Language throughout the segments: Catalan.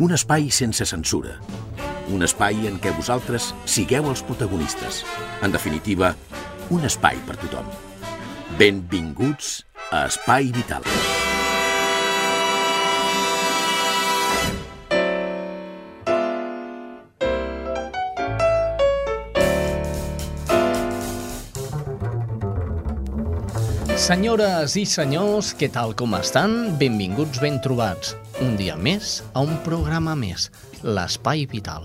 Un espai sense censura. Un espai en què vosaltres sigueu els protagonistes. En definitiva, un espai per tothom. Benvinguts a Espai Vital. Senyores i senyors, què tal com estan? Benvinguts, ben trobats. Un dia més a un programa més, l'Espai Vital.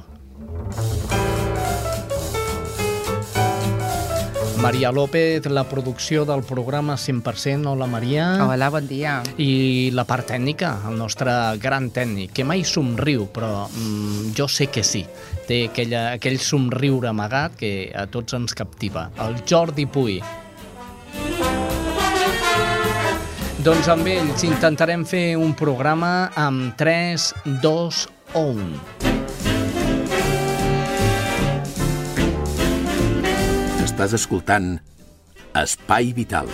Maria López, la producció del programa 100%. Hola, Maria. Hola, bon dia. I la part tècnica, el nostre gran tècnic, que mai somriu, però mm, jo sé que sí. Té aquella, aquell somriure amagat que a tots ens captiva. El Jordi Puy. Doncs amb ells intentarem fer un programa amb 3, 2 o 1. Estàs escoltant Espai Vital.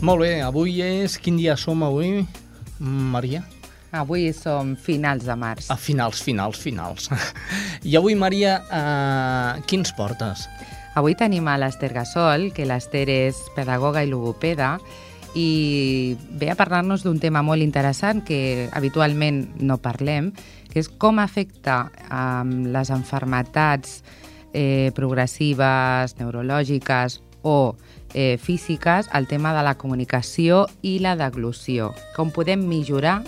Molt bé, avui és... Quin dia som avui, Maria? Avui som finals de març. A finals, finals, finals. I avui, Maria, eh, quins portes? Avui tenim a l'Ester Gasol, que l'Ester és pedagoga i logopeda, i ve a parlar-nos d'un tema molt interessant que habitualment no parlem, que és com afecta um, les enfermetats eh, progressives, neurològiques o eh, físiques el tema de la comunicació i la deglució. Com podem millorar,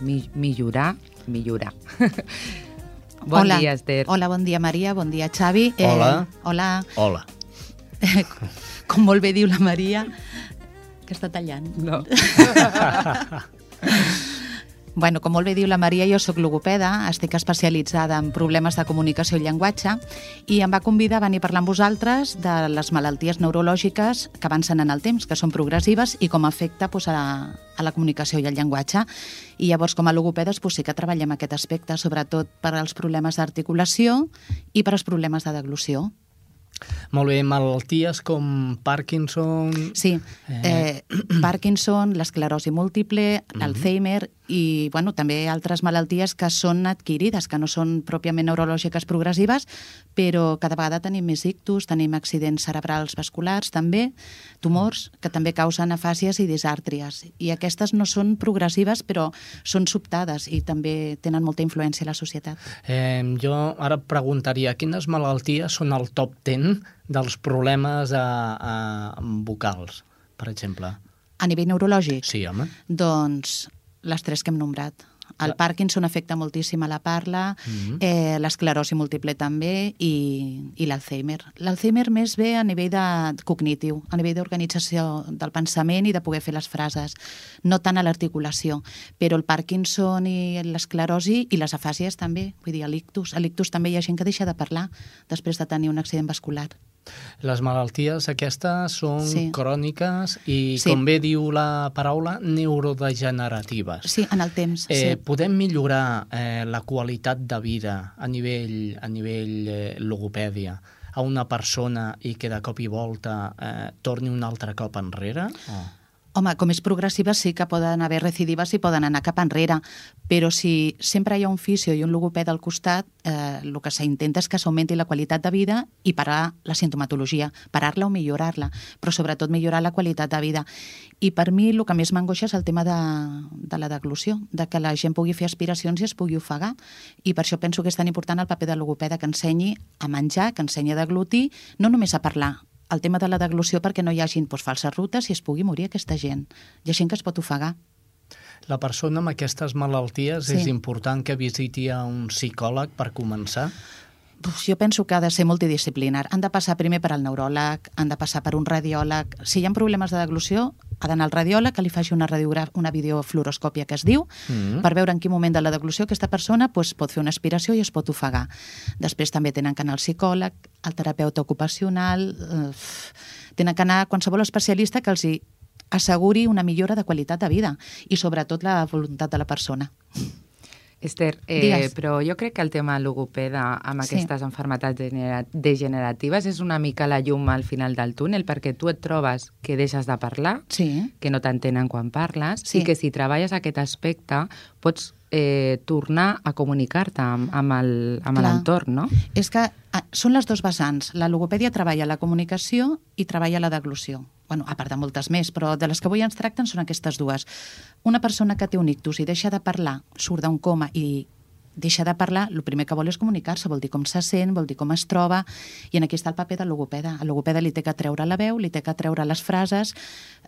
mi, mi, millorar, millorar. bon hola. dia, Esther. Hola, bon dia, Maria. Bon dia, Xavi. Hola. Eh, hola. Hola. Com molt bé diu la Maria, que està tallant. No. Bueno, com molt bé diu la Maria, jo sóc logopeda, estic especialitzada en problemes de comunicació i llenguatge i em va convidar a venir a parlar amb vosaltres de les malalties neurològiques que avancen en el temps, que són progressives i com afecta doncs, a, a la comunicació i al llenguatge. I llavors, com a logopedes, doncs, sí que treballem aquest aspecte, sobretot per als problemes d'articulació i per als problemes de deglució. Molt bé, malalties com Parkinson... Sí, eh, Parkinson, l'esclerosi múltiple, l'Alzheimer i bueno, també altres malalties que són adquirides, que no són pròpiament neurològiques progressives, però cada vegada tenim més ictus, tenim accidents cerebrals vasculars també, tumors que també causen afàsies i disàrtries. I aquestes no són progressives, però són sobtades i també tenen molta influència a la societat. Eh, jo ara preguntaria, quines malalties són el top 10 dels problemes a, a, vocals, per exemple? A nivell neurològic? Sí, home. Doncs les tres que hem nombrat. El La- Parkinson afecta moltíssim a la parla, Mhm. eh, l'esclerosi múltiple també i, i l'Alzheimer. L'Alzheimer més bé a nivell de cognitiu, a nivell d'organització del pensament i de poder fer les frases, no tant a l'articulació, però el Parkinson i l'esclerosi i les afàsies també, vull dir, l'ictus. A l'ictus també hi ha gent que deixa de parlar després de tenir un accident vascular. Les malalties aquestes són Sí. cròniques i, Sí. com bé diu la paraula, neurodegeneratives. Sí, en el temps, Eh, sí. Podem millorar eh, la qualitat de vida a nivell, a nivell eh, logopèdia a una persona i que de cop i volta eh, torni un altre cop enrere? Oh. Home, com és progressiva sí que poden haver recidives i poden anar cap enrere, però si sempre hi ha un fisio i un logopeda al costat, eh, el que s'intenta és que s'augmenti la qualitat de vida i parar la sintomatologia, parar-la o millorar-la, però sobretot millorar la qualitat de vida. I per mi el que més m'angoixa és el tema de, de la deglució, de que la gent pugui fer aspiracions i es pugui ofegar. I per això penso que és tan important el paper de logopeda, que ensenyi a menjar, que ensenyi a deglutir, no només a parlar, el tema de la deglució perquè no hi hagin doncs, falses rutes i es pugui morir aquesta gent. Hi ha gent que es pot ofegar. La persona amb aquestes malalties Sí. és important que visiti a un psicòleg per començar? Uf, jo penso que ha de ser multidisciplinar. Han de passar primer per al neuròleg, han de passar per un radiòleg. Si hi ha problemes de deglució, ha d'anar al radiòleg que li faci una, una videofluoroscòpia que es diu, Mm. per veure en quin moment de la deglució aquesta persona doncs, pot fer una aspiració i es pot ofegar. Després també tenen que anar al psicòleg, al terapeuta ocupacional, eh, tenen que anar a qualsevol especialista que els hi asseguri una millora de qualitat de vida i sobretot la voluntat de la persona. Esther, eh, Digues. però jo crec que el tema logopeda amb Sí. aquestes enfermetats genera- degeneratives és una mica la llum al final del túnel, perquè tu et trobes que deixes de parlar, Sí. que no t'entenen quan parles, Sí. i que si treballes aquest aspecte pots eh, tornar a comunicar-te amb, amb l'entorn, no? És que ah, són les dos vessants. La logopèdia treballa la comunicació i treballa la deglució. Bueno, a part de moltes més, però de les que avui ens tracten són aquestes dues. Una persona que té un ictus i deixa de parlar, surt d'un coma i deixa de parlar, el primer que vol és comunicar-se, vol dir com se sent, vol dir com es troba, i en aquí està el paper del logopeda. El logopeda li té que treure la veu, li té que treure les frases,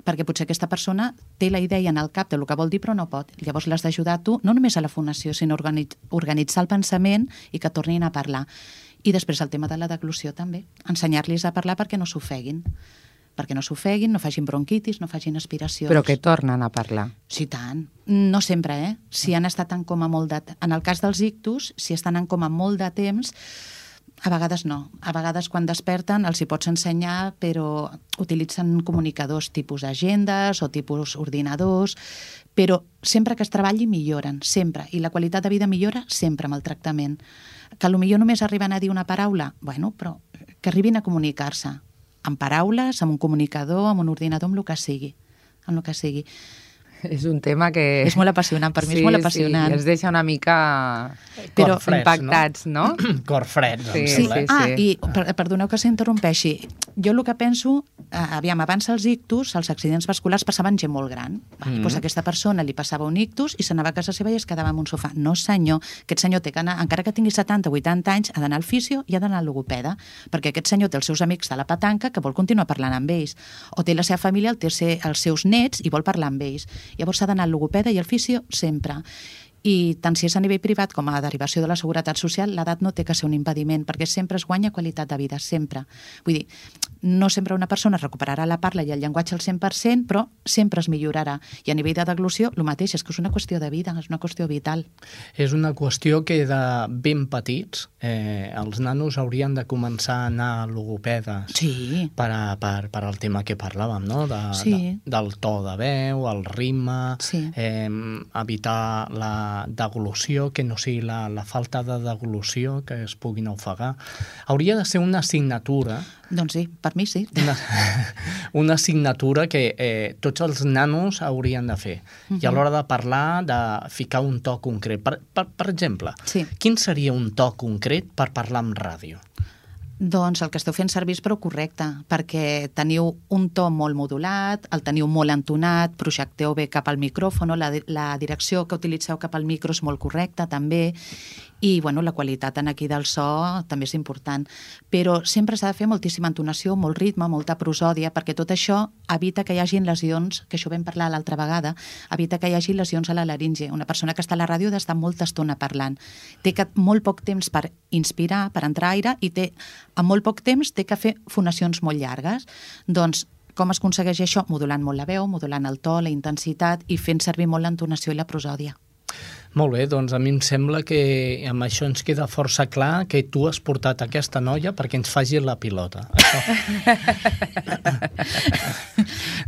perquè potser aquesta persona té la idea en el cap del que vol dir però no pot. Llavors l'has d'ajudar tu, no només a la fonació, sinó a organit organitzar el pensament i que tornin a parlar. I després el tema de la deglució també, ensenyar-los a parlar perquè no s'ofeguin perquè no s'ofeguin, no facin bronquitis, no facin aspiracions. Però que tornen a parlar. Sí, tant. No sempre, eh? Si han estat en coma molt de... En el cas dels ictus, si estan en coma molt de temps, a vegades no. A vegades quan desperten els hi pots ensenyar, però utilitzen comunicadors tipus agendes o tipus ordinadors, però sempre que es treballi milloren, sempre. I la qualitat de vida millora sempre amb el tractament. Que potser només arriben a dir una paraula, bueno, però que arribin a comunicar-se amb paraules, amb un comunicador, amb un ordinador, amb el que sigui. Amb el que sigui. És un tema que... És molt apassionant, per mi és molt apassionant. Sí, ens deixa una mica Però Cor freds, impactats, no? Cor freds, Sí, em Sí, sembla. sí, ah, sí. i per, perdoneu que s'interrompeixi. Jo el que penso, eh, aviam, abans els ictus, els accidents vasculars passaven gent molt gran. Mm. doncs a aquesta persona li passava un ictus i s'anava a casa seva i es quedava en un sofà. No, senyor, aquest senyor té que anar, encara que tingui 70 o 80 anys, ha d'anar al fisio i ha d'anar al logopeda, perquè aquest senyor té els seus amics de la petanca que vol continuar parlant amb ells, o té la seva família, el té els seus nets i vol parlar amb ells. Llavors s'ha d'anar al logopeda i al fisio sempre. I tant si és a nivell privat com a derivació de la seguretat social, l'edat no té que ser un impediment, perquè sempre es guanya qualitat de vida, sempre. Vull dir, no sempre una persona recuperarà la parla i el llenguatge al 100%, però sempre es millorarà. I a nivell de deglució, el mateix, és que és una qüestió de vida, és una qüestió vital. És una qüestió que de ben petits eh, els nanos haurien de començar a anar a logopedes Sí, per, a, per, per al tema que parlàvem, no? De, Sí. de, del to de veu, el ritme, Sí. eh, evitar la deglució, que no sigui la, la falta de deglució, que es puguin ofegar. Hauria de ser una assignatura doncs sí, per mi sí. una, una assignatura que eh, tots els nanos haurien de fer. I a l'hora de parlar, de ficar un to concret. Per, per, per exemple, Sí. quin seria un to concret per parlar en ràdio? Doncs el que esteu fent servir és prou correcte, perquè teniu un to molt modulat, el teniu molt entonat, projecteu bé cap al micròfon, la, la direcció que utilitzeu cap al micro és molt correcta també, i bueno, la qualitat en aquí del so també és important. Però sempre s'ha de fer moltíssima entonació, molt ritme, molta prosòdia, perquè tot això evita que hi hagin lesions, que això vam parlar l'altra vegada, evita que hi hagi lesions a la laringe. Una persona que està a la ràdio d'estar molta estona parlant. Té que, molt poc temps per inspirar, per entrar aire, i té, en molt poc temps té que fer fonacions molt llargues. Doncs com es aconsegueix això? Modulant molt la veu, modulant el to, la intensitat i fent servir molt l'entonació i la prosòdia. Molt bé, doncs a mi em sembla que amb això ens queda força clar que tu has portat aquesta noia perquè ens faci la pilota. Això.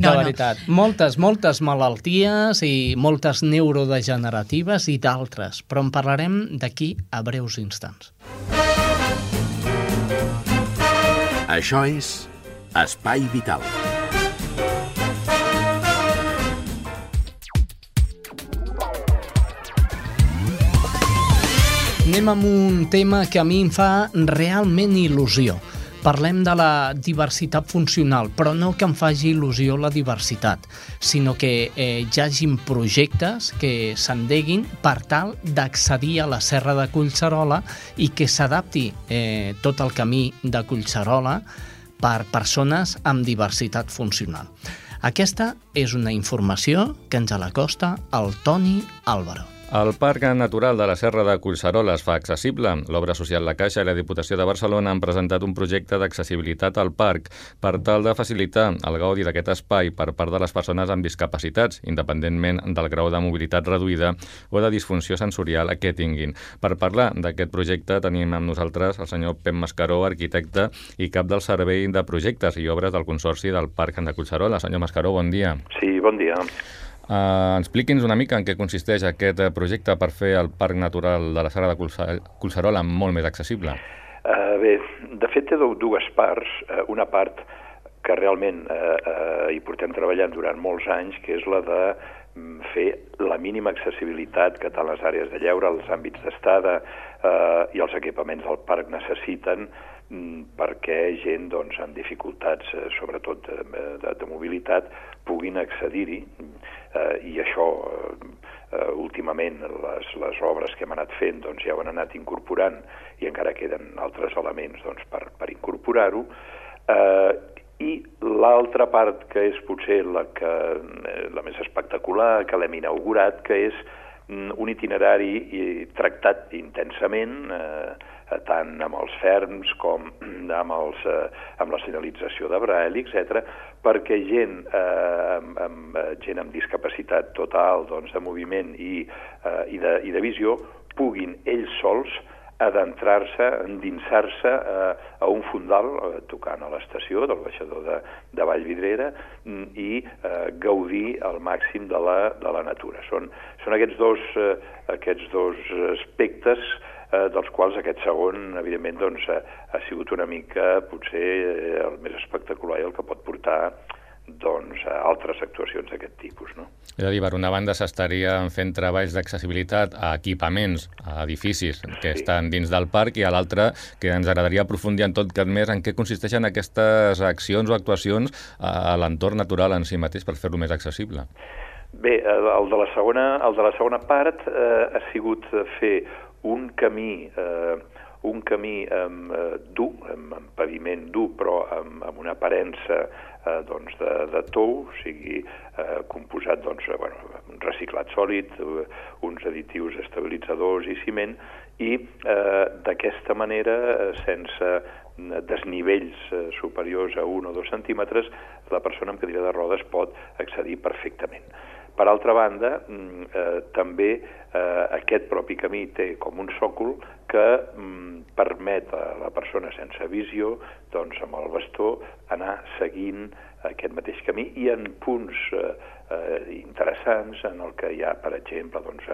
No, de no. veritat. Moltes, moltes malalties i moltes neurodegeneratives i d'altres, però en parlarem d'aquí a breus instants. Això és Espai Vital. Anem amb un tema que a mi em fa realment il·lusió. Parlem de la diversitat funcional, però no que em faci il·lusió la diversitat, sinó que eh, hi hagin projectes que s'endeguin per tal d'accedir a la serra de Collserola i que s'adapti eh, tot el camí de Collserola per persones amb diversitat funcional. Aquesta és una informació que ens la costa el Toni Álvaro. El Parc Natural de la Serra de Collserola es fa accessible. L'obra social La Caixa i la Diputació de Barcelona han presentat un projecte d'accessibilitat al parc per tal de facilitar el gaudi d'aquest espai per part de les persones amb discapacitats, independentment del grau de mobilitat reduïda o de disfunció sensorial que tinguin. Per parlar d'aquest projecte tenim amb nosaltres el senyor Pep Mascaró, arquitecte i cap del Servei de Projectes i Obres del Consorci del Parc de Collserola. Senyor Mascaró, bon dia. Sí, bon dia. Uh, expliqui'ns una mica en què consisteix aquest eh, projecte per fer el Parc Natural de la Serra de Collserola molt més accessible. Uh, bé, de fet té dues parts. Uh, una part que realment uh, uh, hi portem treballant durant molts anys, que és la de mm, fer la mínima accessibilitat que tant les àrees de lleure, els àmbits d'estada eh, i els equipaments del parc necessiten perquè gent doncs, amb dificultats, eh, sobretot de, de, de mobilitat, puguin accedir-hi eh, i això eh, eh, últimament les, les obres que hem anat fent doncs, ja ho han anat incorporant i encara queden altres elements doncs, per, per incorporar-ho. Eh, I l'altra part que és potser la, que, eh, la més espectacular, que l'hem inaugurat, que és mm, un itinerari tractat intensament, eh, Eh, tant amb els ferms com amb, els, eh, amb la senyalització de Braille, etc, perquè gent, eh, amb, amb, eh, gent amb discapacitat total doncs, de moviment i, eh, i, de, i de visió puguin ells sols adentrar-se, endinsar-se eh, a un fundal, eh, tocant a l'estació del baixador de, de Vallvidrera mm, i eh, gaudir al màxim de la, de la natura. Són, són aquests, dos, eh, aquests dos aspectes eh, dels quals aquest segon, evidentment, doncs, ha, ha sigut una mica, potser, eh, el més espectacular i el que pot portar doncs, a altres actuacions d'aquest tipus. No? És a dir, per una banda s'estarien fent treballs d'accessibilitat a equipaments, a edificis que sí. estan dins del parc i a l'altre que ens agradaria aprofundir en tot cas més en què consisteixen aquestes accions o actuacions a l'entorn natural en si mateix per fer-lo més accessible. Bé, el de la segona, el de la segona part eh, ha sigut fer un camí, eh, un camí eh, dur, amb, amb paviment dur, però amb, amb una aparença eh, doncs de, de tou, o sigui, eh, composat doncs, bueno, un reciclat sòlid, eh, uns additius estabilitzadors i ciment, i eh, d'aquesta manera, eh, sense desnivells eh, superiors a un o dos centímetres, la persona amb cadira de rodes pot accedir perfectament. Per altra banda, mm, eh, també eh, aquest propi camí té com un sòcol que mm, permet a la persona sense visió, doncs amb el bastó, anar seguint aquest mateix camí i en punts eh, eh, interessants en el que hi ha, per exemple, doncs,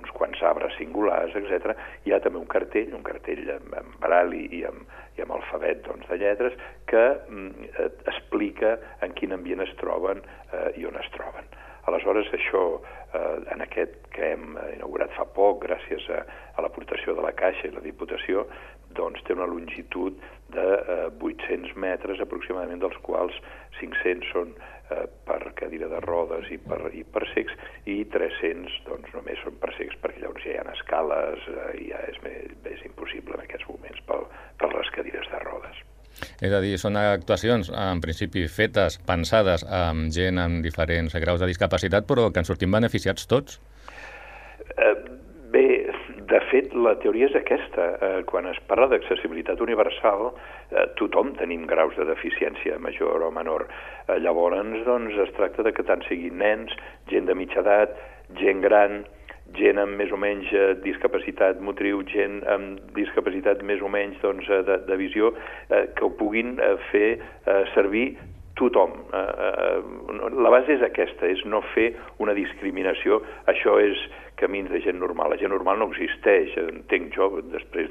uns quants arbres singulars, etc. Hi ha també un cartell, un cartell amb, amb barali i amb, i amb alfabet doncs, de lletres, que mm, eh, explica en quin ambient es troben eh, i on es troben. Aleshores, això, eh, en aquest que hem inaugurat fa poc, gràcies a, a l'aportació de la Caixa i la Diputació, doncs té una longitud de eh, 800 metres aproximadament, dels quals 500 són eh, per cadira de rodes i per, i per secs, i 300 doncs, només són per secs perquè llavors ja hi ha escales eh, i ja és, és impossible en aquests moments per, per les cadires de rodes. És a dir, són actuacions, en principi, fetes, pensades amb gent amb diferents graus de discapacitat, però que en sortim beneficiats tots? Eh, bé, de fet, la teoria és aquesta. Eh, quan es parla d'accessibilitat universal, eh, tothom tenim graus de deficiència major o menor. Eh, llavors, doncs, es tracta de que tant siguin nens, gent de mitja edat, gent gran, gent amb més o menys eh, discapacitat motriu, gent amb discapacitat més o menys doncs, eh, de, de visió, eh, que ho puguin eh, fer eh, servir tothom. La base és aquesta, és no fer una discriminació. Això és camins de gent normal. La gent normal no existeix, entenc jo, després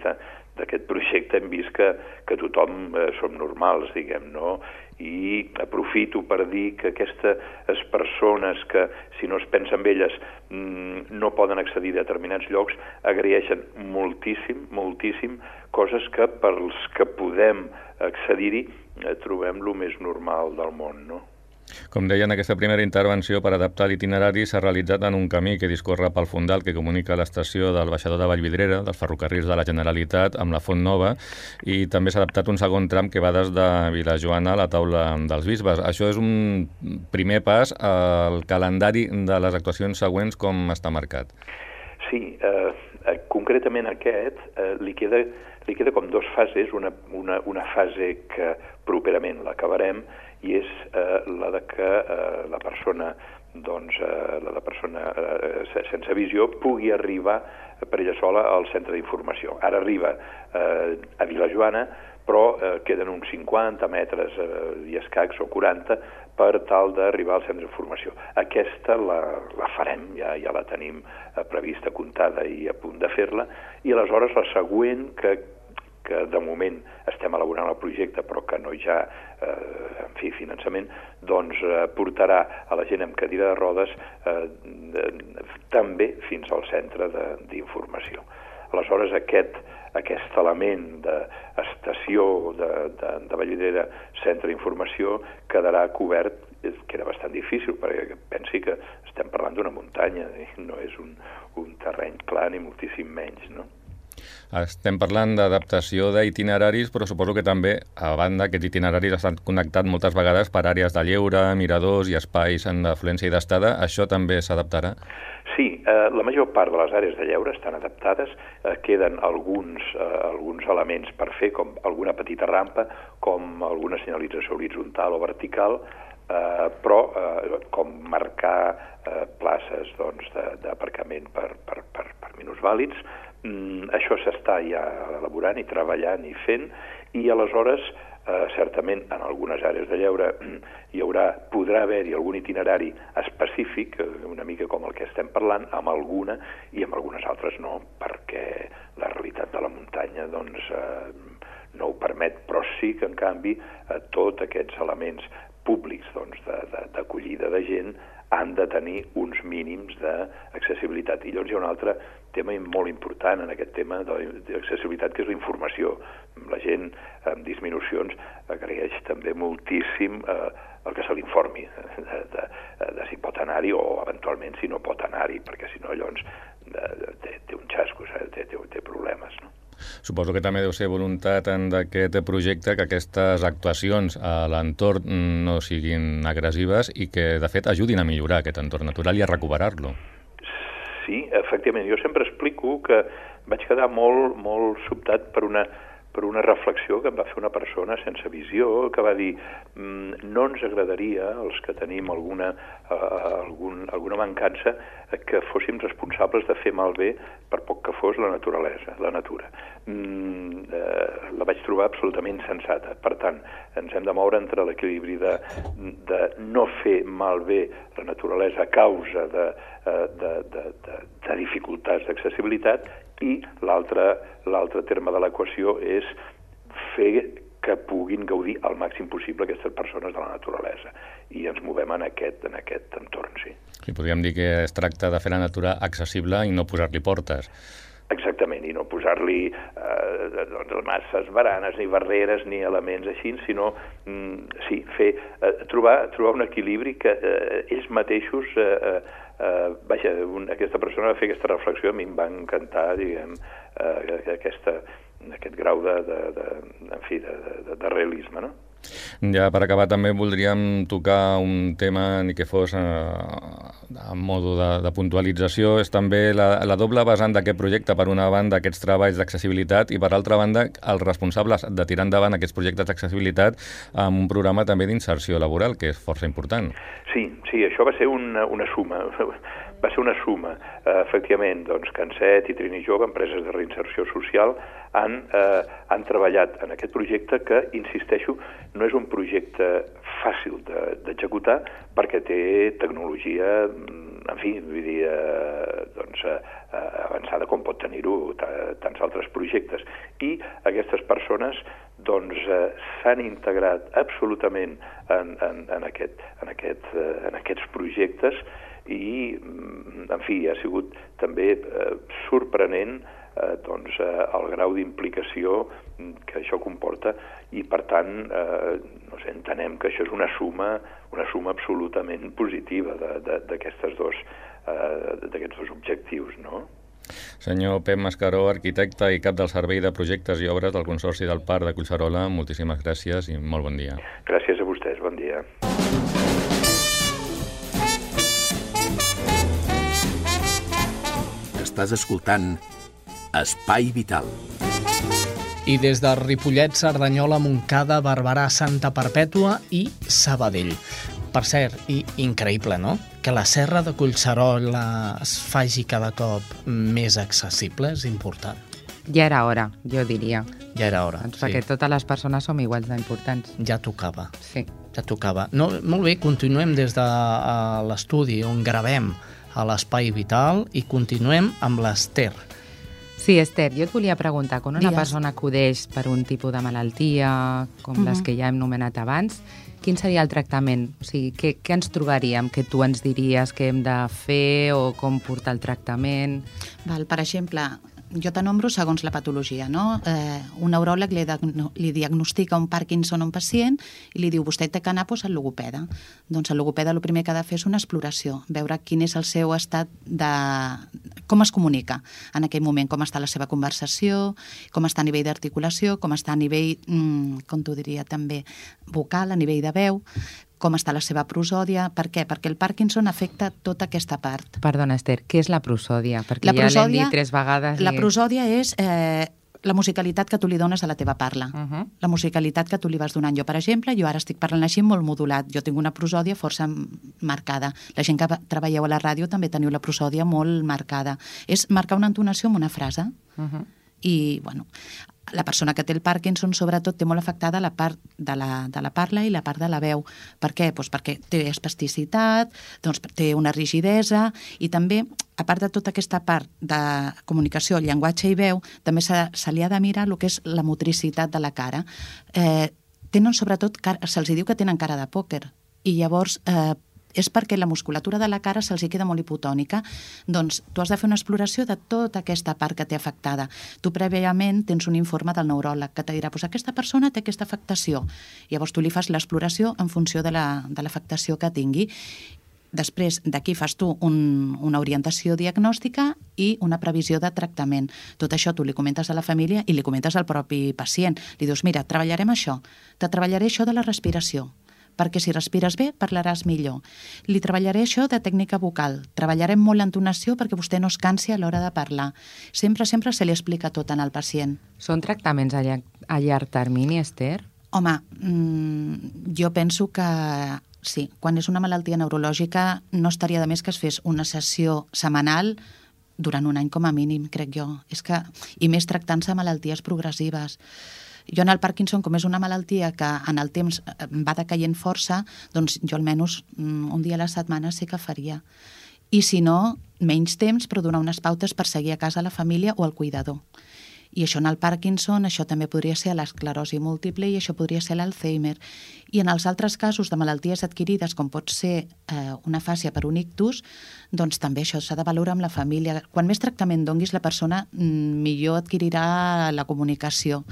d'aquest projecte hem vist que, que tothom eh, som normals, diguem, no? i aprofito per dir que aquestes persones que, si no es pensa en elles, mm, no poden accedir a determinats llocs, agraeixen moltíssim, moltíssim, coses que pels que podem accedir-hi eh, trobem lo més normal del món, no? Com deia, en aquesta primera intervenció per adaptar l'itinerari s'ha realitzat en un camí que discorre pel Fundal que comunica l'estació del baixador de Vallvidrera, dels ferrocarrils de la Generalitat, amb la Font Nova, i també s'ha adaptat un segon tram que va des de Vilajoana a la taula dels bisbes. Això és un primer pas al calendari de les actuacions següents com està marcat. Sí, eh, eh, concretament aquest eh, li, queda, li queda com dos fases, una, una, una fase que properament l'acabarem i és eh, la de que eh, la persona doncs, eh, la de persona eh, sense visió pugui arribar per ella sola al centre d'informació. Ara arriba eh, a Vilajoana, però eh, queden uns 50 metres eh, i escacs o 40 per tal d'arribar al centre d'informació. Aquesta la, la farem, ja, ja la tenim eh, prevista, comptada i a punt de fer-la, i aleshores la següent que que de moment estem elaborant el projecte però que no hi ha eh, en fi, finançament, doncs eh, portarà a la gent amb cadira de rodes eh, de, també fins al centre d'informació. Aleshores, aquest, aquest element d'estació de, de, de Vallvidrera, centre d'informació, quedarà cobert que era bastant difícil, perquè pensi que estem parlant d'una muntanya, no és un, un terreny clar ni moltíssim menys, no? Estem parlant d'adaptació d'itineraris, però suposo que també, a banda, aquests itineraris estan connectats moltes vegades per àrees de lleure, miradors i espais en afluència i d'estada. Això també s'adaptarà? Sí, eh, la major part de les àrees de lleure estan adaptades. Eh, queden alguns, eh, alguns elements per fer, com alguna petita rampa, com alguna senyalització horitzontal o vertical, eh, però eh, com marcar eh, places doncs, d'aparcament per, per, per, per minusvàlids, Mm, això s'està ja elaborant i treballant i fent, i aleshores, eh, certament, en algunes àrees de lleure hi haurà, podrà haver-hi algun itinerari específic, eh, una mica com el que estem parlant, amb alguna, i amb algunes altres no, perquè la realitat de la muntanya, doncs, eh, no ho permet, però sí que, en canvi, eh, tots aquests elements públics doncs, d'acollida de, de, de gent han de tenir uns mínims d'accessibilitat. I llavors hi ha un altre tema molt important en aquest tema d'accessibilitat, que és la informació. La gent amb disminucions agraeix també moltíssim eh, el que se l'informi de, de, de si pot anar-hi o eventualment si no pot anar-hi, perquè si no llavors eh, té, té un xasco, té, té, té problemes. No? Suposo que també deu ser voluntat d'aquest projecte que aquestes actuacions a l'entorn no siguin agressives i que, de fet, ajudin a millorar aquest entorn natural i a recuperar-lo. Sí, efectivament. Jo sempre explico que vaig quedar molt, molt sobtat per una per una reflexió que em va fer una persona sense visió, que va dir mm, no ens agradaria, els que tenim alguna, uh, algun, alguna mancança, que fóssim responsables de fer malbé per poc que fos la naturalesa, la natura. Mm, uh, la vaig trobar absolutament sensata. Per tant, ens hem de moure entre l'equilibri de, de no fer malbé la naturalesa a causa de, uh, de, de, de, de dificultats d'accessibilitat i l'altre terme de l'equació és fer que puguin gaudir al màxim possible aquestes persones de la naturalesa. I ens movem en aquest, en aquest entorn, sí. Sí, podríem dir que es tracta de fer la natura accessible i no posar-li portes. Exactament, i no posar-li eh, doncs, masses baranes, ni barreres, ni elements així, sinó, mm, sí, fer, eh, trobar, trobar un equilibri que eh, ells mateixos eh, eh, vaja, un, aquesta persona va fer aquesta reflexió, a mi em va encantar, diguem, eh, aquesta, aquest grau de, de, de, en fi, de, de, de realisme, no? Ja per acabar també voldríem tocar un tema ni que fos eh, en modo de, de puntualització, és també la, la doble vessant d'aquest projecte, per una banda aquests treballs d'accessibilitat i per altra banda els responsables de tirar endavant aquests projectes d'accessibilitat amb un programa també d'inserció laboral, que és força important. Sí, sí, això va ser una, una suma va ser una suma. Eh, efectivament, doncs, Canset i Trini Jove, empreses de reinserció social, han, eh, han treballat en aquest projecte que, insisteixo, no és un projecte fàcil d'executar de, perquè té tecnologia, mm, en fi, vull dir, eh, doncs, eh, avançada com pot tenir-ho tants altres projectes. I aquestes persones doncs eh, s'han integrat absolutament en, en, en, aquest, en, aquest, eh, en aquests projectes i, mm, en fi, ha sigut també eh, sorprenent eh, doncs, eh, el grau d'implicació que això comporta i, per tant, eh, no sé, entenem que això és una suma, una suma absolutament positiva d'aquests dos, eh, dos objectius, no? Senyor Pep Mascaró, arquitecte i cap del Servei de Projectes i Obres del Consorci del Parc de Collserola, moltíssimes gràcies i molt bon dia. Gràcies a vostès, bon dia. Estàs escoltant Espai Vital. I des de Ripollet, Cerdanyola, Montcada, Barberà, Santa Perpètua i Sabadell. Per cert, i increïble, no?, que la serra de Collserola es faci cada cop més accessible és important. Ja era hora, jo diria. Ja era hora, Doncs perquè sí. totes les persones som iguals d'importants. Ja tocava, Sí. ja tocava. No, molt bé, continuem des de eh, l'estudi on gravem a l'Espai Vital i continuem amb l'Ester. Sí, Esther, jo et volia preguntar, quan una Digues. persona acudeix per un tipus de malaltia, com les Mhm. que ja hem nomenat abans, quin seria el tractament? O sigui, què, què ens trobaríem? Que tu ens diries que hem de fer o com portar el tractament? Val, per exemple, jo te nombro segons la patologia, no? Eh, un neuròleg li, li diagnostica un Parkinson a un pacient i li diu, vostè té que anar doncs, al logopeda. Doncs el logopeda el primer que ha de fer és una exploració, veure quin és el seu estat de... com es comunica en aquell moment, com està la seva conversació, com està a nivell d'articulació, com està a nivell, mm, com t'ho diria també, vocal, a nivell de veu, com està la seva prosòdia. Per què? Perquè el Parkinson afecta tota aquesta part. Perdona, Esther, què és la prosòdia? Perquè La ja l'hem prosòdia- dit tres vegades. La i- prosòdia és eh, la musicalitat que tu li dones a la teva parla. Uh -huh. La musicalitat que tu li vas donant. Jo, per exemple, jo ara estic parlant així molt modulat. Jo tinc una prosòdia força marcada. La gent que treballeu a la ràdio també teniu la prosòdia molt marcada. És marcar una entonació amb una frase. Uh -huh. I, bueno, la persona que té el Parkinson, sobretot, té molt afectada la part de la, de la parla i la part de la veu. Per què? Doncs perquè té espasticitat, doncs té una rigidesa i també, a part de tota aquesta part de comunicació, llenguatge i veu, també se, se li ha de mirar el que és la motricitat de la cara. Eh, tenen sobretot, se'ls diu que tenen cara de pòquer i llavors eh, és perquè la musculatura de la cara se'ls queda molt hipotònica. Doncs tu has de fer una exploració de tota aquesta part que té afectada. Tu prèviament tens un informe del neuròleg que te dirà pues, aquesta persona té aquesta afectació. Llavors tu li fas l'exploració en funció de la- de l'afectació que tingui. Després d'aquí fas tu un, una orientació diagnòstica i una previsió de tractament. Tot això tu li comentes a la família i li comentes al propi pacient. Li dius, mira, treballarem això, te treballaré això de la respiració, perquè si respires bé parlaràs millor. Li treballaré això de tècnica vocal. Treballarem molt l'entonació perquè vostè no es cansi a l'hora de parlar. Sempre, sempre se li explica tot en el pacient. Són tractaments a llarg, a llarg termini, Esther? Home, mm, jo penso que sí, quan és una malaltia neurològica no estaria de més que es fes una sessió setmanal durant un any com a mínim, crec jo. És que, I més tractant-se malalties progressives. Jo en el Parkinson, com és una malaltia que en el temps eh, va decaient força, doncs jo almenys mm, un dia a la setmana sí que faria. I si no, menys temps, però donar unes pautes per seguir a casa la família o el cuidador. I això en el Parkinson, això també podria ser l'esclerosi múltiple i això podria ser l'Alzheimer. I en els altres casos de malalties adquirides, com pot ser eh, una fàcia per un ictus, doncs també això s'ha de valorar amb la família. Quan més tractament donguis la persona, mm, millor adquirirà la comunicació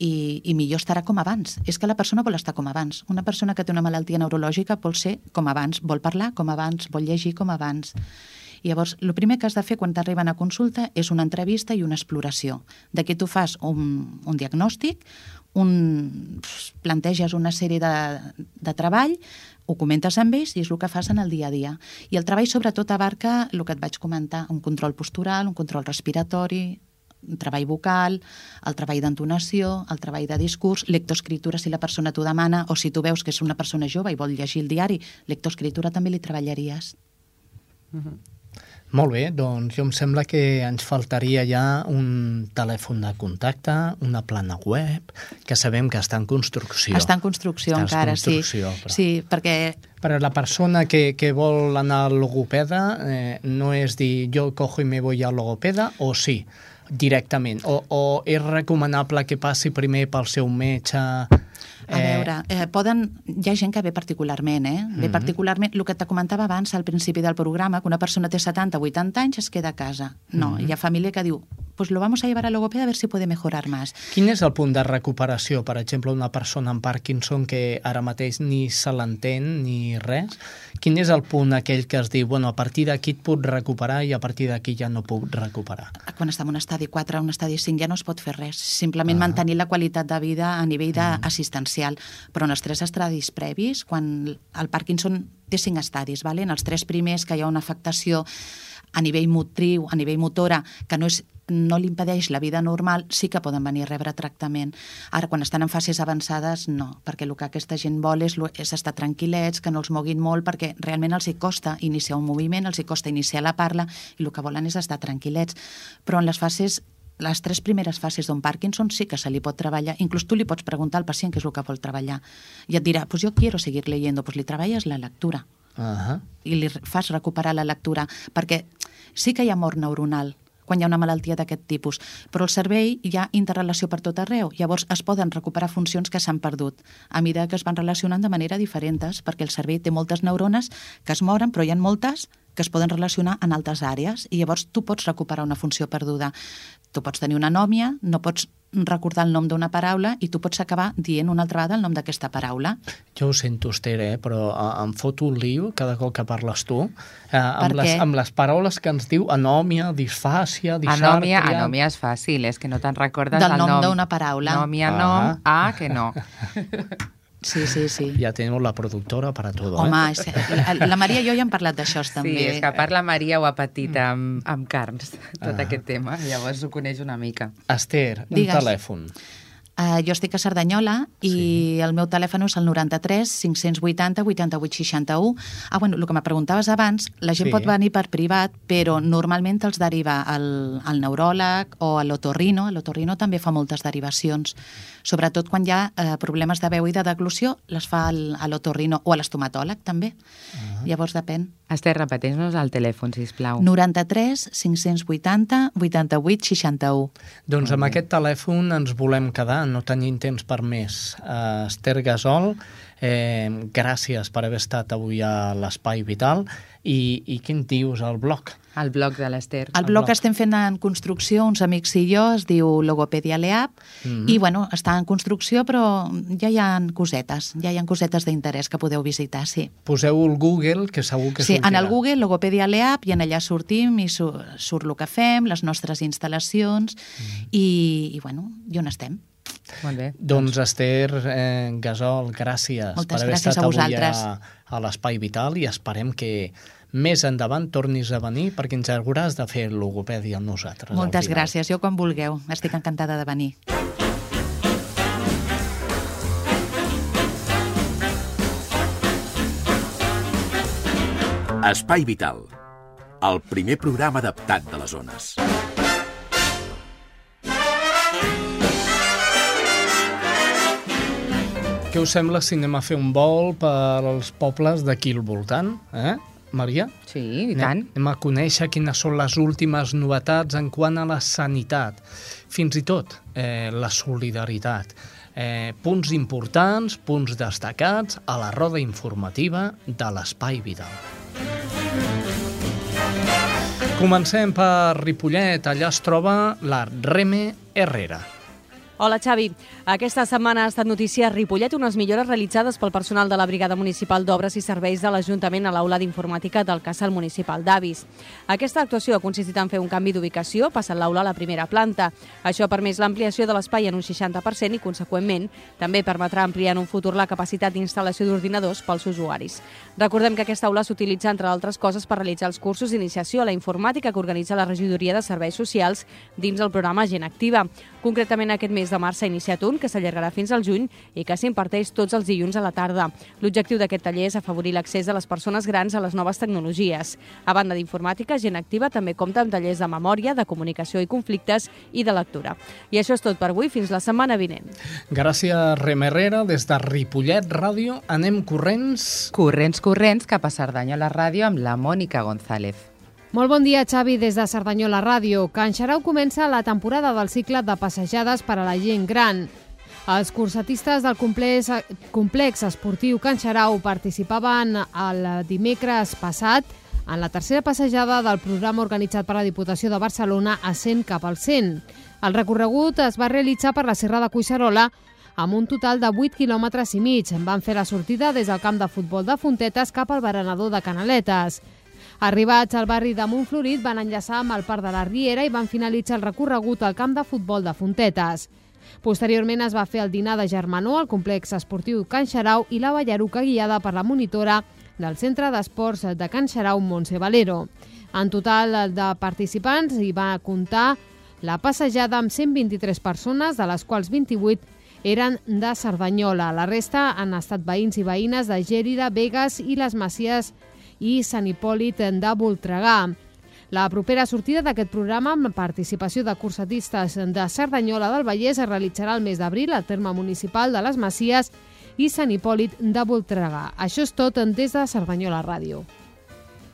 i, i millor estarà com abans. És que la persona vol estar com abans. Una persona que té una malaltia neurològica vol ser com abans, vol parlar com abans, vol llegir com abans. Llavors, el primer que has de fer quan t'arriben a consulta és una entrevista i una exploració. D'aquí tu fas un, un diagnòstic, un, planteges una sèrie de, de treball, ho comentes amb ells i és el que fas en el dia a dia. I el treball sobretot abarca el que et vaig comentar, un control postural, un control respiratori, treball vocal, el treball d'entonació, el treball de discurs, lectoescritura si la persona t'ho demana, o si tu veus que és una persona jove i vol llegir el diari, lectoescritura també li treballaries. Molt bé, doncs jo em sembla que ens faltaria ja un telèfon de contacte, una plana web, que sabem que està en construcció. Està en construcció Està en encara, construcció, sí. però- Sí, perquè Per a la persona que, que vol anar al logopeda, eh, no és dir jo cojo i me voy al logopeda, o sí, directament. O, o és recomanable que passi primer pel seu metge... A veure, eh, poden... Hi ha gent que ve particularment, eh? Ve Mhm. particularment... El que te comentava abans al principi del programa, que una persona té 70 o 80 anys es queda a casa. No, Mhm. hi ha família que diu pues lo vamos a llevar al logopeda a ver si puede mejorar más. Quin és el punt de recuperació, per exemple, una persona amb Parkinson que ara mateix ni se l'entén ni res? Quin és el punt aquell que es diu, bueno, a partir d'aquí et puc recuperar i a partir d'aquí ja no puc recuperar? Quan està en un estadi 4 o un estadi 5 ja no es pot fer res. Simplement Ah. mantenir la qualitat de vida a nivell d'assistencial. Però en els tres estadis previs, quan el Parkinson té cinc estadis, vale? en els tres primers que hi ha una afectació a nivell motriu, a nivell motora, que no és no li impedeix la vida normal, sí que poden venir a rebre tractament. Ara, quan estan en fases avançades, no, perquè el que aquesta gent vol és, és estar tranquil·lets, que no els moguin molt, perquè realment els hi costa iniciar un moviment, els hi costa iniciar la parla, i el que volen és estar tranquil·lets. Però en les fases les tres primeres fases d'un Parkinson sí que se li pot treballar, inclús tu li pots preguntar al pacient què és el que vol treballar, i et dirà, pues yo quiero seguir leyendo, pues li treballes la lectura, Uh -huh. i li fas recuperar la lectura, perquè sí que hi ha mort neuronal quan hi ha una malaltia d'aquest tipus, però el cervell hi ha interrelació per tot arreu, llavors es poden recuperar funcions que s'han perdut a mesura que es van relacionant de manera diferents, perquè el cervell té moltes neurones que es moren, però hi ha moltes que es poden relacionar en altres àrees i llavors tu pots recuperar una funció perduda. Tu pots tenir una anòmia, no pots recordar el nom d'una paraula i tu pots acabar dient una altra vegada el nom d'aquesta paraula. Jo ho sento, Esther, eh? però eh, em foto un lío cada cop que parles tu, eh, amb, les, què? amb les paraules que ens diu anòmia, disfàcia, disàrtria... Anòmia, anòmia és fàcil, és que no te'n recordes Del el nom nom. d'una paraula. Anòmia, Ah. nom, a, que no. Sí, sí, sí. Ja tenemos la productora para todo, Home, eh? és, la, la Maria i jo ja hem parlat d'això també. Sí, és que a part la Maria ho ha patit amb, amb carns, tot Ah. aquest tema, llavors ho coneix una mica. Esther, un Digues. telèfon. Uh, jo estic a Cerdanyola i sí. el meu telèfon és el 93 580 88 61. Ah, bueno, el que me preguntaves abans, la gent Sí. pot venir per privat, però normalment els deriva al, al neuròleg o a l'otorrino. L'otorrino també fa moltes derivacions. Sobretot quan hi ha eh, problemes de veu i de deglució, les fa al, a l'otorrino o a l'estomatòleg també. Uh -huh. Llavors depèn. Esther, repeteix-nos el telèfon, sisplau. 93 580 88 61. Doncs amb aquest telèfon ens volem quedar, no tenim temps per més. Uh, Esther Gasol, eh, gràcies per haver estat avui a l'Espai Vital. I, I què en dius al blog? El blog de l'Esther. El blog que estem fent en construcció, uns amics i jo, es diu Logopedia Leap, mm. -hmm. i bueno, està en construcció, però ja hi ha cosetes, ja hi ha cosetes d'interès que podeu visitar, sí. Poseu el Google, que segur que Sí, en sortirà. el Google, Logopedia Leap, i en allà sortim i su surt el que fem, les nostres instal·lacions, Mhm. i, i bueno, i on estem. Molt bé. Doncs Esther eh, Gasol, gràcies Moltes per haver gràcies estat a avui vosaltres. a, a l'Espai Vital i esperem que més endavant tornis a venir perquè ens hauràs de fer logopèdia amb nosaltres. al Moltes gràcies, jo quan vulgueu, estic encantada de venir. Espai Vital, el primer programa adaptat de les zones. Què us sembla si anem a fer un vol per als pobles d'aquí al voltant? Eh, Maria? Sí, i tant. Anem a conèixer quines són les últimes novetats en quant a la sanitat, fins i tot eh, la solidaritat. Eh, punts importants, punts destacats a la roda informativa de l'Espai Vital. Comencem per Ripollet, allà es troba la Reme Herrera. Hola, Xavi. Aquesta setmana ha estat notícia a Ripollet unes millores realitzades pel personal de la Brigada Municipal d'Obres i Serveis de l'Ajuntament a l'aula d'informàtica del Casal Municipal d'Avis. Aquesta actuació ha consistit en fer un canvi d'ubicació, passant l'aula a la primera planta. Això ha permès l'ampliació de l'espai en un 60% i, conseqüentment, també permetrà ampliar en un futur la capacitat d'instal·lació d'ordinadors pels usuaris. Recordem que aquesta aula s'utilitza, entre altres coses, per realitzar els cursos d'iniciació a la informàtica que organitza la Regidoria de Serveis Socials dins el programa Gent Activa. Concretament, aquest mes de març s'ha iniciat un que s'allargarà fins al juny i que s'imparteix tots els dilluns a la tarda. L'objectiu d'aquest taller és afavorir l'accés de les persones grans a les noves tecnologies. A banda d'informàtica, Gent Activa també compta amb tallers de memòria, de comunicació i conflictes i de lectura. I això és tot per avui, fins la setmana vinent. Gràcies, Rem Herrera. Des de Ripollet Ràdio anem corrents Corrents, corrents, cap a Cerdanyola Ràdio amb la Mònica González. Molt bon dia, Xavi, des de Cerdanyola Ràdio. Can Xarau comença la temporada del cicle de passejades per a la gent gran. Els cursatistes del complex, complex esportiu Can Xarau participaven el dimecres passat en la tercera passejada del programa organitzat per la Diputació de Barcelona a 100 cap al 100. El recorregut es va realitzar per la Serra de Cuixarola amb un total de 8 quilòmetres i mig. Van fer la sortida des del camp de futbol de Fontetes cap al berenador de Canaletes. Arribats al barri de Montflorit, van enllaçar amb el Parc de la Riera i van finalitzar el recorregut al camp de futbol de Fontetes. Posteriorment es va fer el dinar de germanor al complex esportiu Can Xarau i la ballaruca guiada per la monitora del Centre d'Esports de Can Xarau, Montse Valero. En total de participants hi va comptar la passejada amb 123 persones, de les quals 28 eren de Cerdanyola. La resta han estat veïns i veïnes de Gèrida, Vegas i les Masies i Sant Hipòlit de Voltregà. La propera sortida d'aquest programa amb participació de cursatistes de Cerdanyola del Vallès es realitzarà el mes d'abril al terme municipal de les Masies i Sant Hipòlit de Voltregà. Això és tot des de Cerdanyola Ràdio.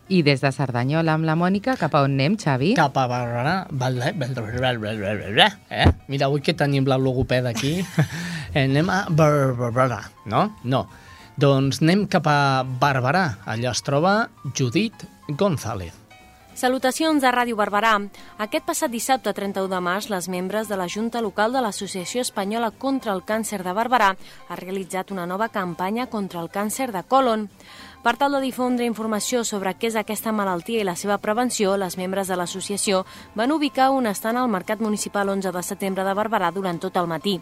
I des de Cerdanyola amb la Mònica, cap a on anem, Xavi? Cap a Barberà. Eh? Mira, avui que tenim la logopeda aquí, anem a Barberà, no? No. Doncs anem cap a Barberà. Allà es troba Judit González. Salutacions a Ràdio Barberà. Aquest passat dissabte 31 de març, les membres de la Junta Local de l'Associació Espanyola contra el Càncer de Barberà ha realitzat una nova campanya contra el càncer de colon. Per tal de difondre informació sobre què és aquesta malaltia i la seva prevenció, les membres de l'associació van ubicar un estant al Mercat Municipal 11 de setembre de Barberà durant tot el matí.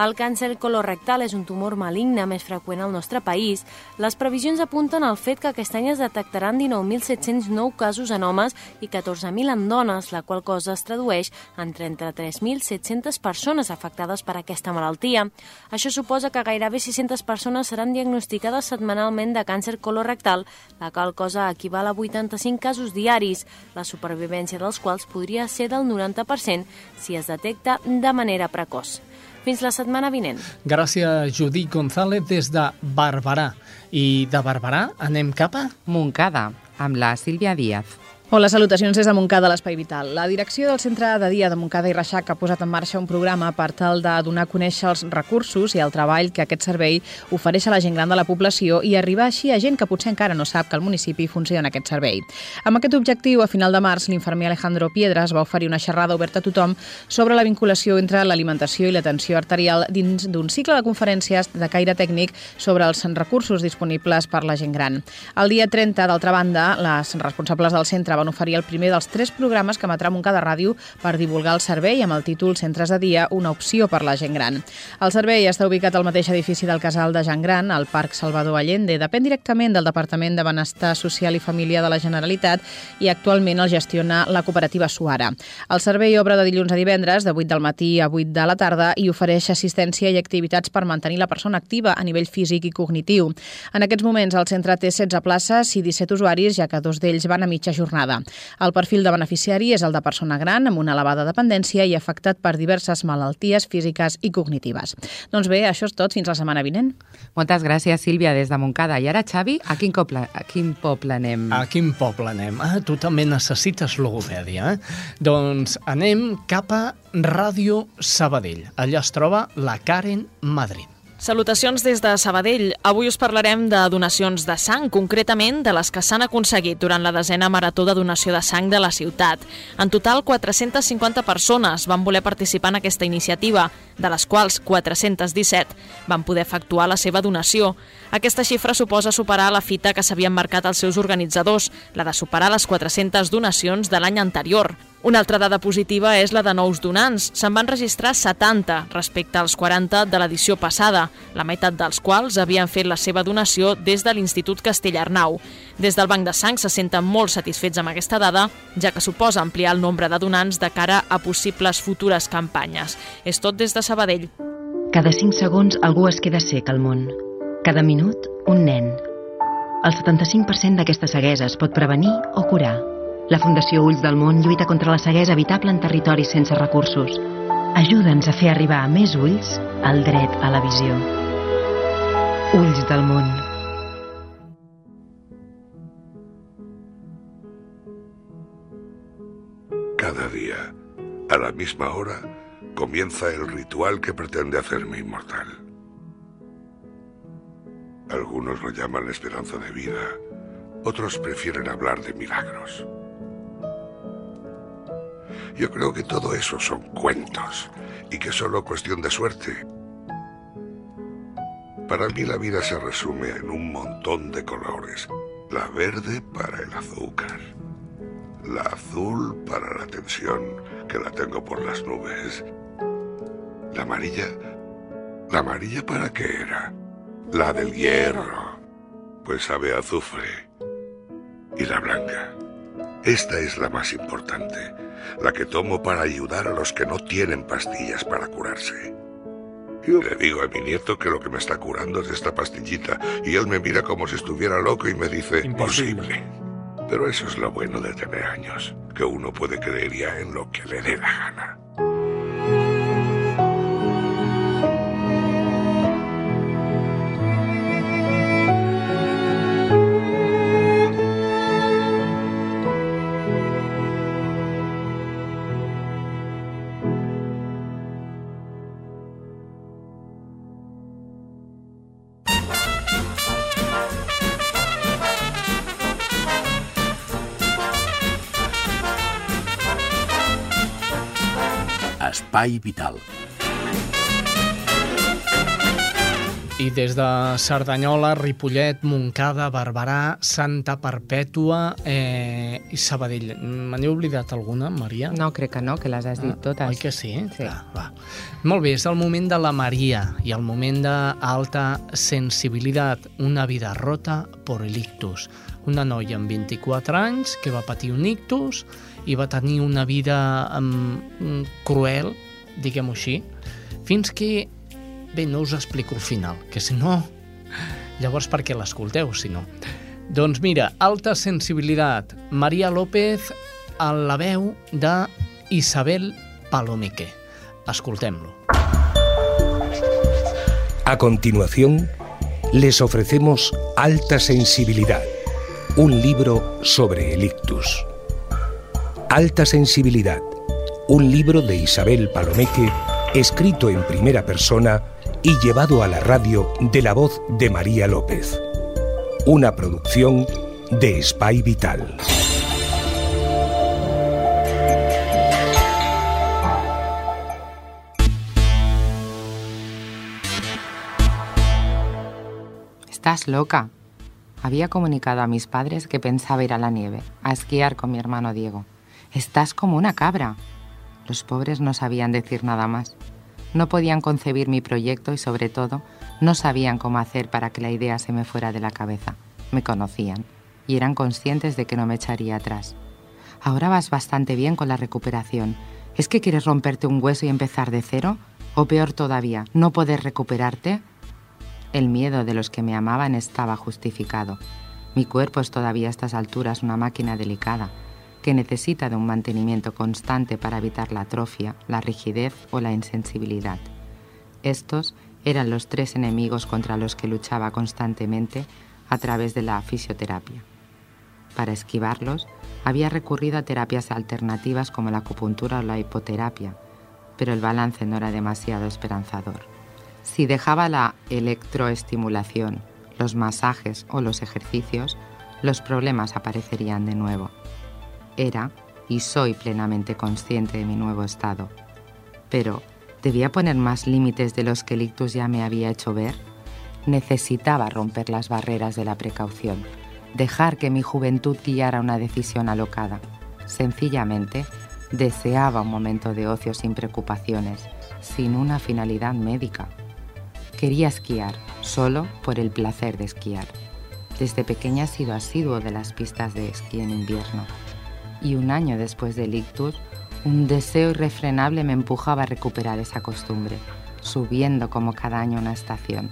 El càncer colorectal és un tumor maligne més freqüent al nostre país. Les previsions apunten al fet que aquest any es detectaran 19.709 casos en homes i 14.000 en dones, la qual cosa es tradueix en 33.700 persones afectades per aquesta malaltia. Això suposa que gairebé 600 persones seran diagnosticades setmanalment de càncer colorectal, la qual cosa equival a 85 casos diaris, la supervivència dels quals podria ser del 90% si es detecta de manera precoç. Fins la setmana vinent. Gràcies, Judit González, des de Barberà. I de Barberà anem cap a... Montcada, amb la Sílvia Díaz. Hola, salutacions des de Montcada, l'Espai Vital. La direcció del Centre de Dia de Montcada i Reixac ha posat en marxa un programa per tal de donar a conèixer els recursos i el treball que aquest servei ofereix a la gent gran de la població i arribar així a gent que potser encara no sap que al municipi funciona aquest servei. Amb aquest objectiu, a final de març, l'infermer Alejandro Piedras va oferir una xerrada oberta a tothom sobre la vinculació entre l'alimentació i l'atenció arterial dins d'un cicle de conferències de caire tècnic sobre els recursos disponibles per la gent gran. El dia 30, d'altra banda, les responsables del centre van oferir el primer dels tres programes que emetrà Montcada Ràdio per divulgar el servei amb el títol Centres de dia, una opció per la gent gran. El servei està ubicat al mateix edifici del Casal de Gent Gran, al Parc Salvador Allende. Depèn directament del Departament de Benestar Social i Família de la Generalitat i actualment el gestiona la cooperativa Suara. El servei obre de dilluns a divendres, de 8 del matí a 8 de la tarda i ofereix assistència i activitats per mantenir la persona activa a nivell físic i cognitiu. En aquests moments el centre té 16 places i 17 usuaris, ja que dos d'ells van a mitja jornada jornada. El perfil de beneficiari és el de persona gran amb una elevada dependència i afectat per diverses malalties físiques i cognitives. Doncs bé, això és tot. Fins la setmana vinent. Moltes gràcies, Sílvia, des de Montcada. I ara, Xavi, a quin, coble, a quin poble anem? A quin poble anem? Ah, tu també necessites logopèdia, eh? Doncs anem cap a Ràdio Sabadell. Allà es troba la Karen Madrid. Salutacions des de Sabadell. Avui us parlarem de donacions de sang, concretament de les que s'han aconseguit durant la desena marató de donació de sang de la ciutat. En total, 450 persones van voler participar en aquesta iniciativa, de les quals 417 van poder efectuar la seva donació. Aquesta xifra suposa superar la fita que s'havien marcat els seus organitzadors, la de superar les 400 donacions de l'any anterior. Una altra dada positiva és la de nous donants. Se'n van registrar 70 respecte als 40 de l'edició passada, la meitat dels quals havien fet la seva donació des de l'Institut Castellarnau. Des del Banc de Sang se senten molt satisfets amb aquesta dada, ja que suposa ampliar el nombre de donants de cara a possibles futures campanyes. És tot des de Sabadell. Cada 5 segons algú es queda sec al món. Cada minut, un nen. El 75% d'aquesta ceguesa es pot prevenir o curar. La Fundació Ulls del Món contra la ceguesa evitable en territoris sense recursos. Ajuda'ns a fer arribar a més ulls el dret a la visió. Ulls del. Cada día, a la misma hora, comienza el ritual que pretende hacerme inmortal. Algunos lo llaman la esperanza de vida, otros prefieren hablar de milagros. Yo creo que todo eso son cuentos y que solo cuestión de suerte. Para mí la vida se resume en un montón de colores. La verde para el azúcar. La azul para la tensión, que la tengo por las nubes. La amarilla... ¿La amarilla para qué era? La del hierro. Pues sabe azufre. Y la blanca. Esta es la más importante, la que tomo para ayudar a los que no tienen pastillas para curarse. Yo le digo a mi nieto que lo que me está curando es esta pastillita y él me mira como si estuviera loco y me dice, imposible. Pero eso es lo bueno de tener años, que uno puede creer ya en lo que le dé la gana. Espai Vital. I des de Cerdanyola, Ripollet, Montcada, Barberà, Santa Perpètua eh, i Sabadell. Me n'he oblidat alguna, Maria? No, crec que no, que les has dit Ah, totes. Oi que sí? Sí. Va, va. Molt bé, és el moment de la Maria i el moment d'alta sensibilitat, una vida rota por el ictus. Una noia amb 24 anys que va patir un ictus i va tenir una vida um, cruel, diguem-ho així, fins que... Bé, no us explico el final, que si no... Llavors per què l'escolteu, si no? Doncs mira, alta sensibilitat, Maria López a la veu de Isabel Palomeque. Escoltem-lo. A continuación, les ofrecemos Alta Sensibilidad, un libro sobre el ictus. Alta Sensibilidad, un libro de Isabel Palomeque, escrito en primera persona y llevado a la radio de la voz de María López. Una producción de Spy Vital. Estás loca. Había comunicado a mis padres que pensaba ir a la nieve, a esquiar con mi hermano Diego. Estás como una cabra. Los pobres no sabían decir nada más. No podían concebir mi proyecto y sobre todo no sabían cómo hacer para que la idea se me fuera de la cabeza. Me conocían y eran conscientes de que no me echaría atrás. Ahora vas bastante bien con la recuperación. ¿Es que quieres romperte un hueso y empezar de cero? ¿O peor todavía, no poder recuperarte? El miedo de los que me amaban estaba justificado. Mi cuerpo es todavía a estas alturas una máquina delicada, que necesita de un mantenimiento constante para evitar la atrofia, la rigidez o la insensibilidad. Estos eran los tres enemigos contra los que luchaba constantemente a través de la fisioterapia. Para esquivarlos, había recurrido a terapias alternativas como la acupuntura o la hipoterapia, pero el balance no era demasiado esperanzador. Si dejaba la electroestimulación, los masajes o los ejercicios, los problemas aparecerían de nuevo. Era y soy plenamente consciente de mi nuevo estado. Pero, ¿debía poner más límites de los que el ictus ya me había hecho ver? Necesitaba romper las barreras de la precaución, dejar que mi juventud guiara una decisión alocada. Sencillamente, deseaba un momento de ocio sin preocupaciones, sin una finalidad médica. Quería esquiar, solo por el placer de esquiar. Desde pequeña he sido asiduo de las pistas de esquí en invierno. Y un año después del ictus, un deseo irrefrenable me empujaba a recuperar esa costumbre, subiendo como cada año una estación.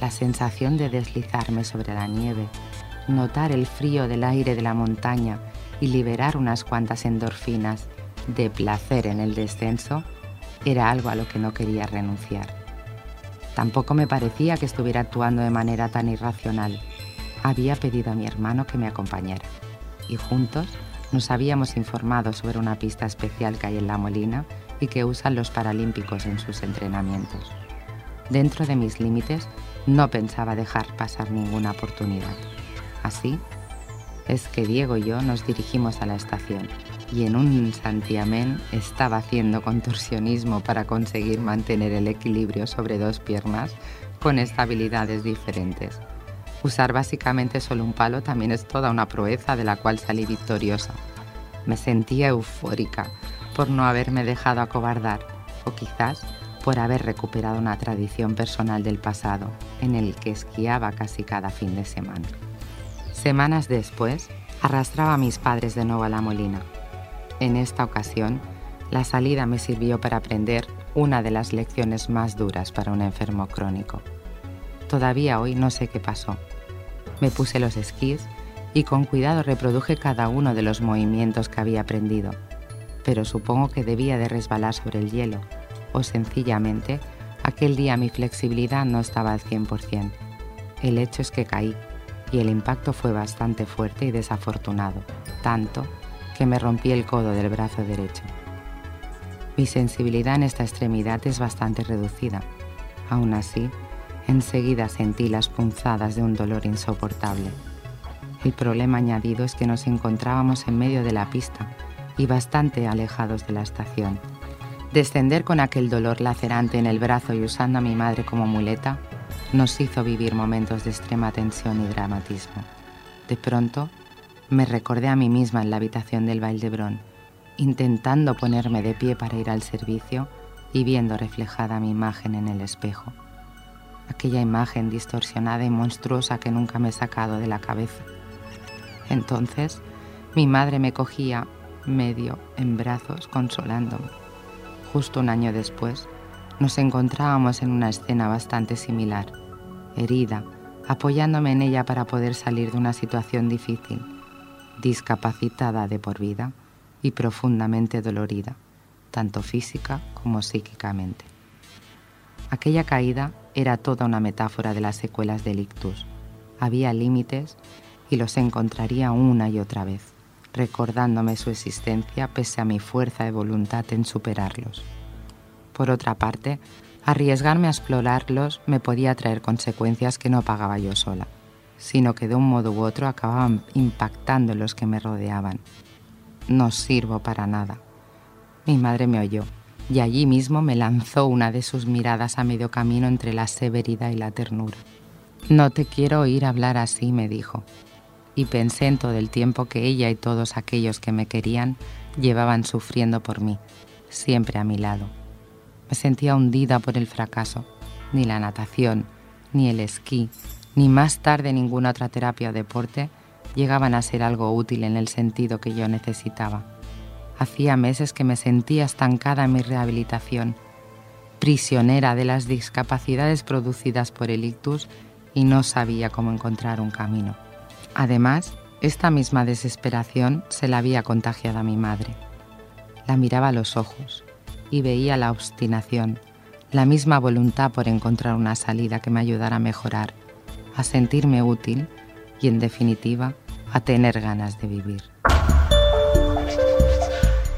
La sensación de deslizarme sobre la nieve, notar el frío del aire de la montaña y liberar unas cuantas endorfinas de placer en el descenso era algo a lo que no quería renunciar. Tampoco me parecía que estuviera actuando de manera tan irracional. Había pedido a mi hermano que me acompañara y juntos nos habíamos informado sobre una pista especial que hay en La Molina y que usan los paralímpicos en sus entrenamientos. Dentro de mis límites no pensaba dejar pasar ninguna oportunidad. Así es que Diego y yo nos dirigimos a la estación y en un santiamén estaba haciendo contorsionismo para conseguir mantener el equilibrio sobre dos piernas con estabilidades diferentes. Usar básicamente solo un palo también es toda una proeza de la cual salí victoriosa. Me sentía eufórica por no haberme dejado acobardar o quizás por haber recuperado una tradición personal del pasado en el que esquiaba casi cada fin de semana. Semanas después, Arrastraba a mis padres de nuevo a la molina. En esta ocasión, la salida me sirvió para aprender una de las lecciones más duras para un enfermo crónico. Todavía hoy no sé qué pasó. Me puse los esquís y con cuidado reproduje cada uno de los movimientos que había aprendido, pero supongo que debía de resbalar sobre el hielo, o sencillamente aquel día mi flexibilidad no estaba al 100%. El hecho es que caí y el impacto fue bastante fuerte y desafortunado, tanto que me rompí el codo del brazo derecho. Mi sensibilidad en esta extremidad es bastante reducida. Aún así, enseguida sentí las punzadas de un dolor insoportable. El problema añadido es que nos encontrábamos en medio de la pista y bastante alejados de la estación. Descender con aquel dolor lacerante en el brazo y usando a mi madre como muleta nos hizo vivir momentos de extrema tensión y dramatismo. De pronto, me recordé a mí misma en la habitación del Valdebrón, intentando ponerme de pie para ir al servicio y viendo reflejada mi imagen en el espejo. Aquella imagen distorsionada y monstruosa que nunca me he sacado de la cabeza. Entonces, mi madre me cogía medio en brazos consolándome. Justo un año después, nos encontrábamos en una escena bastante similar herida, apoyándome en ella para poder salir de una situación difícil, discapacitada de por vida y profundamente dolorida, tanto física como psíquicamente. Aquella caída era toda una metáfora de las secuelas del ictus. Había límites y los encontraría una y otra vez, recordándome su existencia pese a mi fuerza de voluntad en superarlos. Por otra parte, Arriesgarme a explorarlos me podía traer consecuencias que no pagaba yo sola, sino que de un modo u otro acababan impactando en los que me rodeaban. No sirvo para nada. Mi madre me oyó y allí mismo me lanzó una de sus miradas a medio camino entre la severidad y la ternura. No te quiero oír hablar así, me dijo, y pensé en todo el tiempo que ella y todos aquellos que me querían llevaban sufriendo por mí, siempre a mi lado me sentía hundida por el fracaso. Ni la natación, ni el esquí, ni más tarde ninguna otra terapia o deporte llegaban a ser algo útil en el sentido que yo necesitaba. Hacía meses que me sentía estancada en mi rehabilitación, prisionera de las discapacidades producidas por el ictus y no sabía cómo encontrar un camino. Además, esta misma desesperación se la había contagiado a mi madre. La miraba a los ojos, y veía la obstinación, la misma voluntad por encontrar una salida que me ayudara a mejorar, a sentirme útil y, en definitiva, a tener ganas de vivir.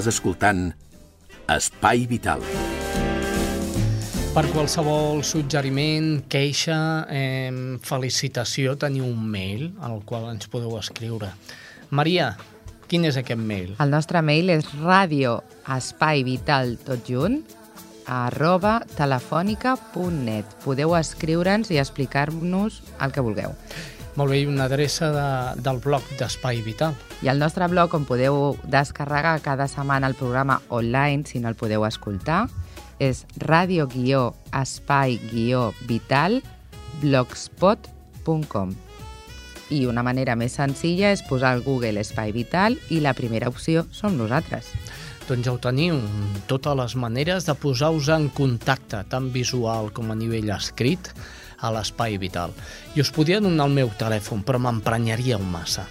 Estàs escoltant Espai Vital. Per qualsevol suggeriment, queixa, eh, felicitació, teniu un mail al qual ens podeu escriure. Maria, Quin és aquest mail? El nostre mail és radio espai vital tot junt arroba telefònica.net. Podeu escriure'ns i explicar-nos el que vulgueu. Molt bé, i una adreça de, del blog d'Espai Vital. I al nostre blog, on podeu descarregar cada setmana el programa online, si no el podeu escoltar, és radio-espai-vital blogspot.com i una manera més senzilla és posar al Google Espai Vital i la primera opció som nosaltres. Doncs ja ho teniu, totes les maneres de posar-vos en contacte, tant visual com a nivell escrit, a l'Espai Vital. I us podria donar el meu telèfon, però m'emprenyaríeu massa.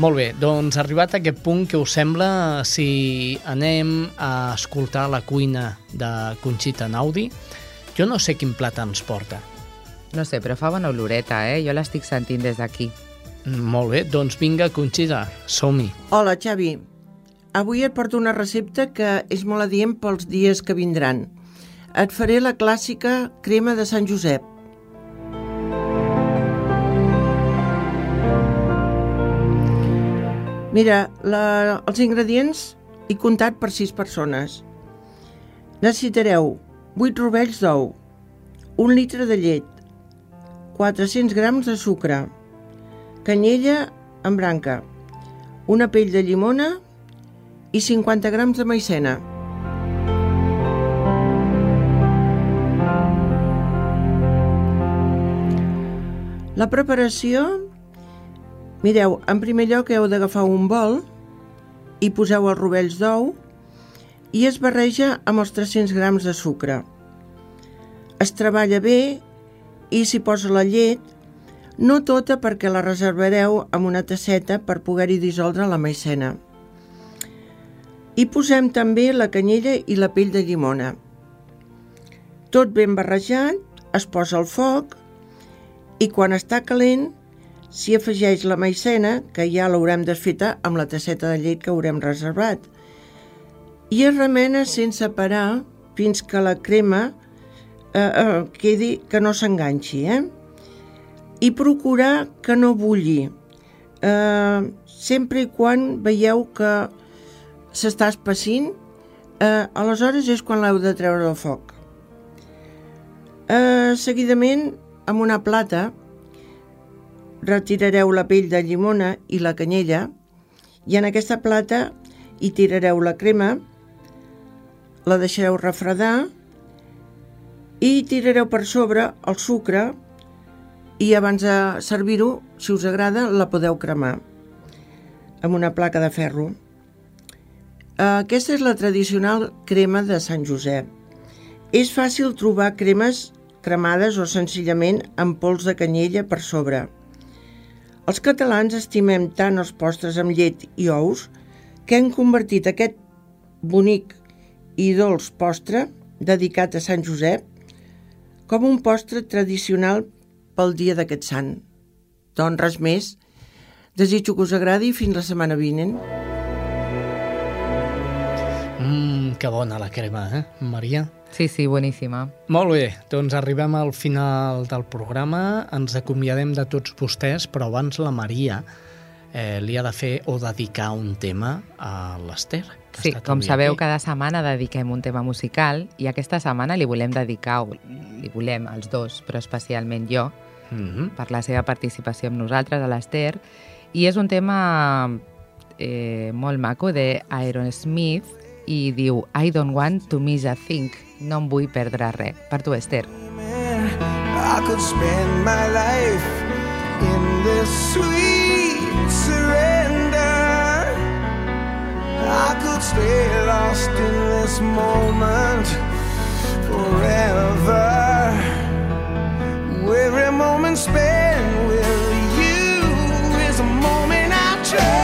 Molt bé, doncs arribat a aquest punt, que us sembla si anem a escoltar la cuina de Conxita Naudi? Jo no sé quin plat ens porta, no sé, però fa bona oloreta, eh? Jo l'estic sentint des d'aquí. Molt bé, doncs vinga, Conxita, som-hi. Hola, Xavi. Avui et porto una recepta que és molt adient pels dies que vindran. Et faré la clàssica crema de Sant Josep. Mira, la, els ingredients he comptat per 6 persones. Necessitareu 8 rovells d'ou, 1 litre de llet, 400 grams de sucre, canyella en branca, una pell de llimona i 50 grams de maicena. La preparació... Mireu, en primer lloc heu d'agafar un bol i poseu els rovells d'ou i es barreja amb els 300 grams de sucre. Es treballa bé i s'hi posa la llet, no tota perquè la reservareu amb una tasseta per poder-hi dissoldre la maicena. Hi posem també la canyella i la pell de llimona. Tot ben barrejat, es posa al foc i quan està calent s'hi afegeix la maicena, que ja l'haurem desfeta amb la tasseta de llet que haurem reservat, i es remena sense parar fins que la crema eh, eh, quedi que no s'enganxi, eh? I procurar que no bulli, eh, sempre i quan veieu que s'està espessint, eh, aleshores és quan l'heu de treure del foc. Eh, seguidament, amb una plata, retirareu la pell de llimona i la canyella i en aquesta plata hi tirareu la crema, la deixareu refredar i tirareu per sobre el sucre i abans de servir-ho, si us agrada, la podeu cremar amb una placa de ferro. Aquesta és la tradicional crema de Sant Josep. És fàcil trobar cremes cremades o senzillament amb pols de canyella per sobre. Els catalans estimem tant els postres amb llet i ous que hem convertit aquest bonic i dolç postre dedicat a Sant Josep com un postre tradicional pel dia d'aquest sant. Doncs res més. Desitjo que us agradi i fins la setmana vinent. Mmm, que bona la crema, eh, Maria? Sí, sí, boníssima. Molt bé, doncs arribem al final del programa, ens acomiadem de tots vostès, però abans la Maria eh, li ha de fer o dedicar un tema a l'Ester. Sí, com sabeu, aquí. cada setmana dediquem un tema musical i aquesta setmana li volem dedicar, o li volem els dos, però especialment jo, Mhm. per la seva participació amb nosaltres, a l'Ester, i és un tema eh, molt maco de Aerosmith i diu I don't want to miss a thing, no em vull perdre res. Per tu, Esther. I could spend my life in this sweet surrender I could stay lost in this moment forever Every moment spent with you is a moment I treasure